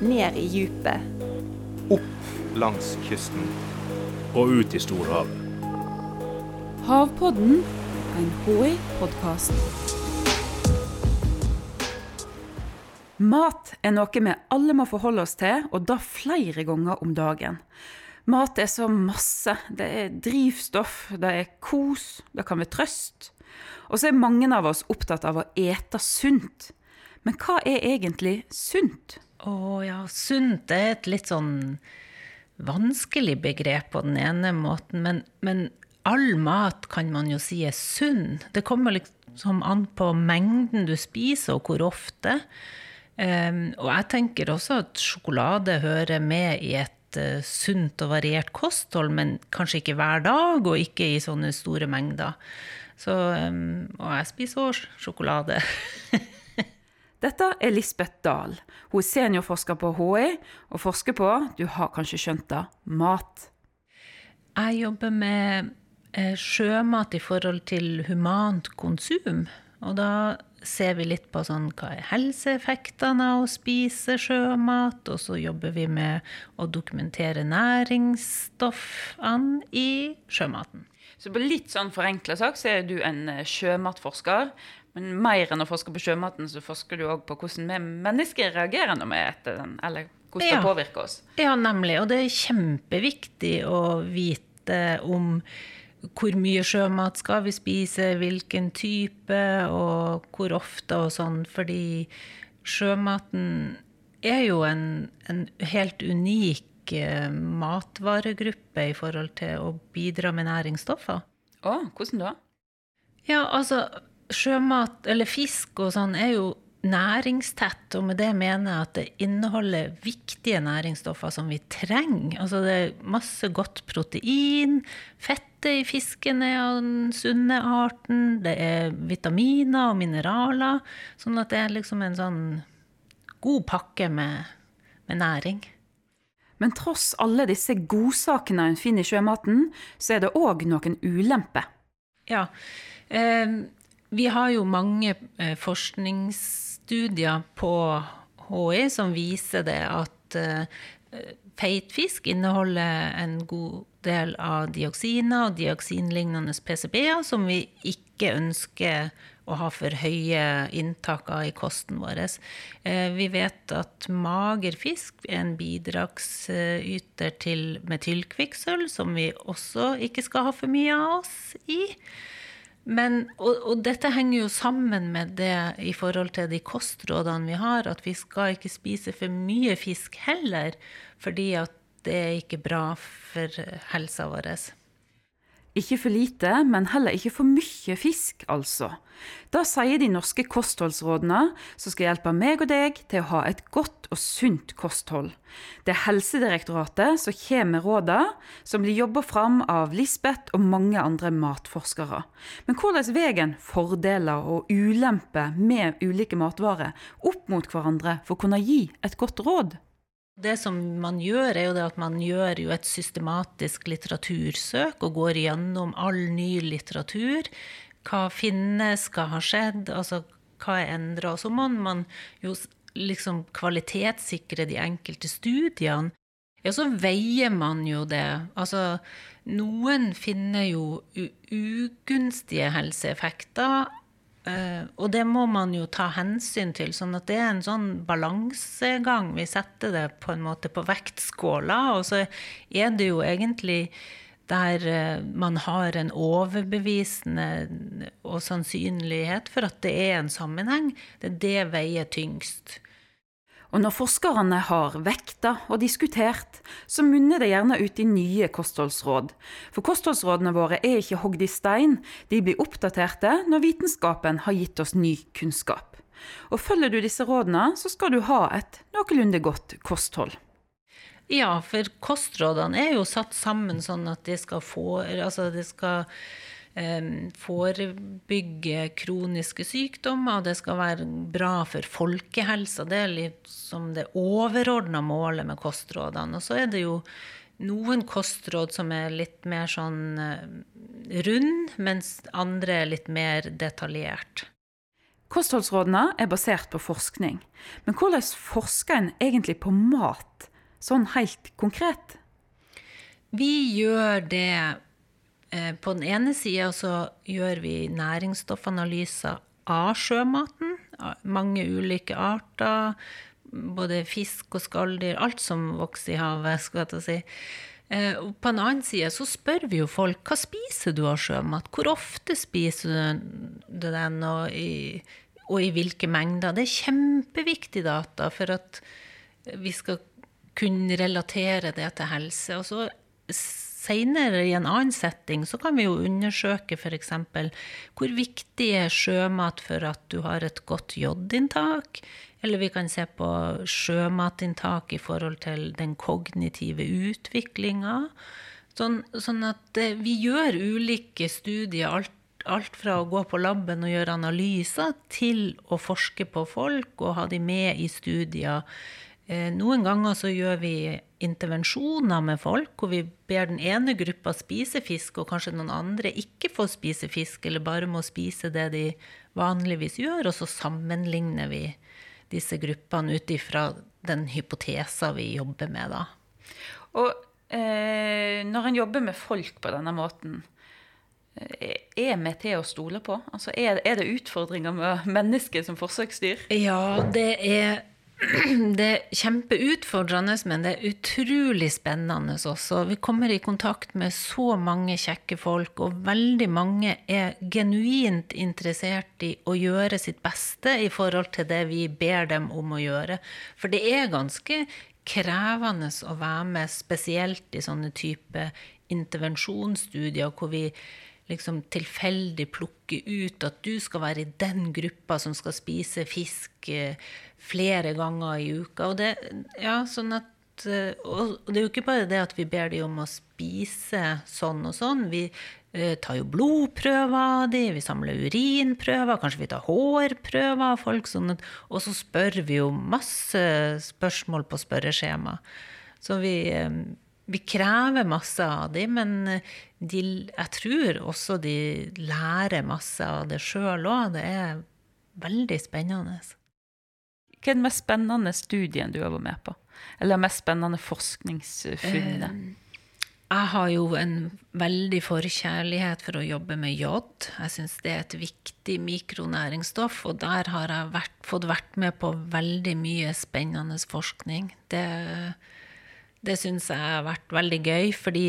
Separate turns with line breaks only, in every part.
ned i djupet.
Opp langs kysten.
Og ut i storhavet.
Havpodden, en HI-podkast. Mat er noe vi alle må forholde oss til, og da flere ganger om dagen. Mat er så masse. Det er drivstoff, det er kos, det kan være trøst. Og så er mange av oss opptatt av å ete sunt. Men hva er egentlig sunt?
Å ja, sunt er et litt sånn vanskelig begrep på den ene måten, men, men all mat kan man jo si er sunn. Det kommer liksom an på mengden du spiser, og hvor ofte. Um, og jeg tenker også at sjokolade hører med i et uh, sunt og variert kosthold, men kanskje ikke hver dag, og ikke i sånne store mengder. Så, um, og jeg spiser også sjokolade.
Dette er Lisbeth Dahl. Hun er seniorforsker på HI og forsker på, du har kanskje skjønt det, mat.
Jeg jobber med eh, sjømat i forhold til humant konsum. Og da ser vi litt på sånn, hva er helseeffektene av å spise sjømat. Og så jobber vi med å dokumentere næringsstoffene i sjømaten.
Så på litt sånn forenkla sak så er du en eh, sjømatforsker. Men mer enn å forske på sjømaten, så forsker du òg på hvordan vi mennesker reagerer når vi eter den. Eller hvordan
Ja.
det påvirker oss.
Ja, nemlig. Og det er kjempeviktig å vite om hvor mye sjømat skal vi spise, hvilken type, og hvor ofte og sånn. Fordi sjømaten er jo en, en helt unik eh, matvaregruppe i forhold til å bidra med næringsstoffer.
Å, hvordan da?
Ja, altså, sjømat, eller fisk og sånn, er jo næringstett, og med det mener jeg at det inneholder viktige næringsstoffer som vi trenger. Altså det er masse godt protein, fettet i fisken er av den sunne arten, det er vitaminer og mineraler, sånn at det er liksom en sånn god pakke med, med næring.
Men tross alle disse godsakene en finner i sjømaten, så er det òg noen ulemper.
Ja. Eh, vi har jo mange eh, forskningsstudier på HI som viser det at feitfisk feit fisk inneholder en god del av dioksiner og dioksinlignende PCB-er som vi ikke ønsker å ha for høye inntak av i kosten vår. Eh, Vi vet at mager fisk er en bidragsyter til metylkvikksølv, som vi også ikke skal ha for mye av oss i. Men, og, og dette henger jo sammen med det i forhold til de kostrådene vi har, at vi skal ikke spise for mye fisk heller, fordi at det er ikke bra for helsa vår.
Ikke for lite, men heller ikke for mye fisk, altså. Da sier de norske kostholdsrådene, som skal hjelpe meg og deg til å ha et godt og sunt kosthold. Det er Helsedirektoratet som kommer med rådene, som blir jobba fram av Lisbeth og mange andre matforskere. Men hvordan veien en fordeler og ulemper med ulike matvarer opp mot hverandre for å kunne gi et godt råd?
Det som man gjør, er jo det at man gjør jo et systematisk litteratursøk og går gjennom all ny litteratur. Hva finnes, hva har skjedd, altså hva er endra? Så må man jo liksom kvalitetssikre de enkelte studiene. Ja, så veier man jo det. Altså, noen finner jo ugunstige helseeffekter og det må man jo ta hensyn til, sånn at det er en sånn balansegang. Vi setter det på en måte på vektskåla, og så er det jo egentlig der uh, man har en overbevisende og sannsynlighet for at det er en sammenheng. Det er det veier tyngst.
Og når forskerne har vekta og diskutert, så munner det gjerne ut i nye kostholdsråd. For kostholdsrådene våre er ikke hogd i stein, de blir oppdaterte når vitenskapen har gitt oss ny kunnskap. Og følger du disse rådene, så skal du ha et noenlunde godt kosthold.
Ja, for kostrådene er jo satt sammen sånn at de skal få Altså, de skal forebygge kroniske sykdommer, og det skal være bra for folkehelsa. Det er liksom det overordna målet med kostrådene. Og så er det jo noen kostråd som er litt mer sånn rund, mens andre er litt mer detaljert.
Kostholdsrådene er basert på forskning. Men hvordan forsker en egentlig på mat, sånn helt konkret?
Vi gjør det eh, På den ene sida så gjør vi næringsstoffanalyser av sjømaten. Mange ulike arter. Både fisk og skalldyr. Alt som vokser i havet, skal jeg si. Eh, og på den annen side så spør vi jo folk hva spiser du av sjømat. Hvor ofte spiser du den, og i, og i hvilke mengder. Det er kjempeviktig data for at vi skal kunne relatere det til helse. Og så Senere, i en annen setting, så kan vi jo undersøke f.eks. hvor viktig er sjømat for at du har et godt jodinntak? Eller vi kan se på sjømatinntak i forhold til den kognitive utviklinga. Sånn, sånn, at eh, vi gjør ulike studier, alt, alt, fra å gå på laben og gjøre analyser, til å forske på folk og ha de med i studier noen ganger så gjør vi intervensjoner med folk, hvor vi ber den ene gruppa spise fisk, og kanskje noen andre ikke får spise fisk, eller bare må spise det de vanligvis gjør, og så sammenligner vi disse gruppene ut ifra den hypotesa vi jobber med, da.
Og eh, når en jobber med folk på denne måten, eh, er vi til å stole på? Altså, er, er det utfordringer med mennesket som forsøksdyr?
Ja, det er det er kjempeutfordrende, men det er utrolig spennende også. Vi kommer i kontakt med så mange kjekke folk, og veldig mange er genuint interessert i å gjøre sitt beste i forhold til det vi ber dem om å gjøre. For det er ganske krevende å være med, spesielt i sånne type intervensjonsstudier hvor vi liksom tilfeldig plukke ut at du skal være i den gruppa som skal spise fisk eh, flere ganger i uka. Og det, ja, sånn at, eh, og det er jo ikke bare det at vi ber dem om å spise sånn og sånn. Vi eh, tar jo blodprøver av dem, vi samler urinprøver, kanskje vi tar hårprøver av folk. Sånn at, og så spør vi jo masse spørsmål på spørreskjema. Så vi vi krever masse av dem, men de, jeg tror også de lærer masse av det sjøl òg. Det er veldig spennende.
Hva er den mest spennende studien du har vært med på? Eller det mest spennende forskningsfunnet?
Eh, jeg har jo en veldig forkjærlighet for å jobbe med jod. Jeg syns det er et viktig mikronæringsstoff, og der har jeg vært, fått vært med på veldig mye spennende forskning. Det det syns jeg har vært veldig gøy, fordi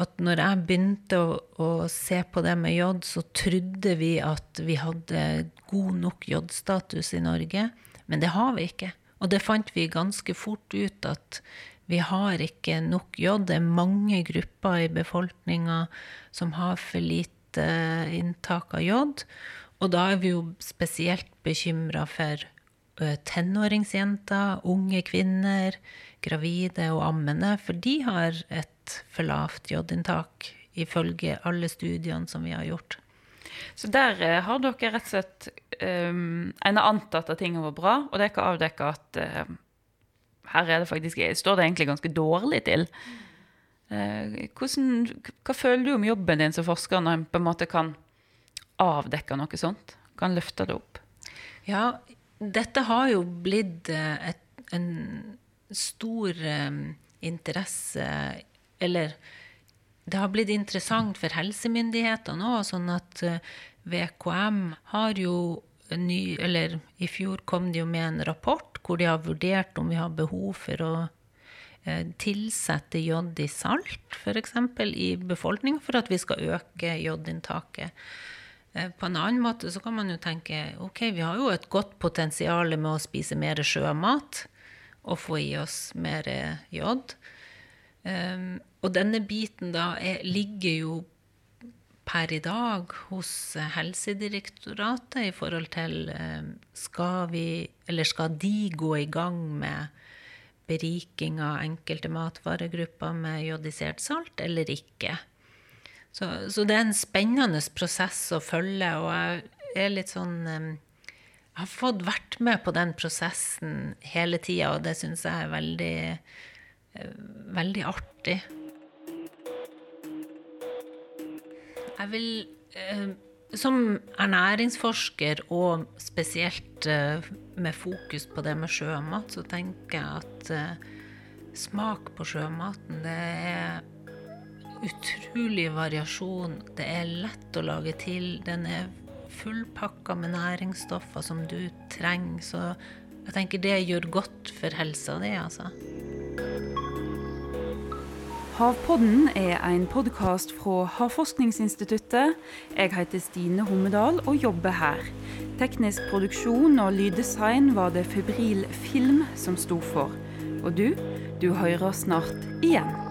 at når jeg begynte å, å, se på det med jod, så trodde vi at vi hadde god nok jodstatus i Norge. Men det har vi ikke. Og det fant vi ganske fort ut at vi har ikke nok jod. Det er mange grupper i befolkninga som har for lite inntak av jod. Og da er vi jo spesielt bekymra for tenåringsjenter, unge kvinner, gravide og ammende, for de har et for lavt jodinntak, ifølge alle studiene som vi har gjort.
Så der eh, har dere rett og slett um, En har antatt at ting var bra, og dere har avdekka at uh, her er det faktisk, står det egentlig ganske dårlig til. Uh, hvordan, hva føler du om jobben din som forsker, når en på en måte kan avdekke noe sånt? Kan løfte det opp?
Ja, dette har jo blitt et, en stor um, interesse Eller det har blitt interessant for helsemyndighetene òg, sånn at eh, VKM har jo ny Eller i fjor kom de jo med en rapport hvor de har vurdert om vi har behov for å tilsette jod i salt, f.eks. i befolkningen, for at vi skal øke jodinntaket. På en annen måte så kan man jo tenke ok, vi har jo et godt potensial med å spise mer sjømat og få i oss mer jod. Um, og denne biten da er, ligger jo per i dag hos Helsedirektoratet i forhold til um, skal vi, eller skal de gå i gang med beriking av enkelte matvaregrupper med jodisert salt, eller ikke. Så, så, det er en spennende prosess å følge, og jeg er litt sånn jeg har fått vært med på den prosessen hele tida, og det syns jeg er veldig, eh, veldig artig. Jeg vil eh, Som ernæringsforsker, og spesielt eh, med fokus på det med sjømat, så tenker jeg at smak på sjømaten, det er utrolig variasjon. Det er lett å lage til. Den er fullpakka med næringsstoffer som du trenger. Så jeg tenker det gjør godt for helsa di, altså.
Havpodden er en podkast fra Havforskningsinstituttet. Jeg heter Stine Hommedal og jobber her. Teknisk produksjon og lyddesign var det Febril Film som sto for. Og du, du hører snart igjen.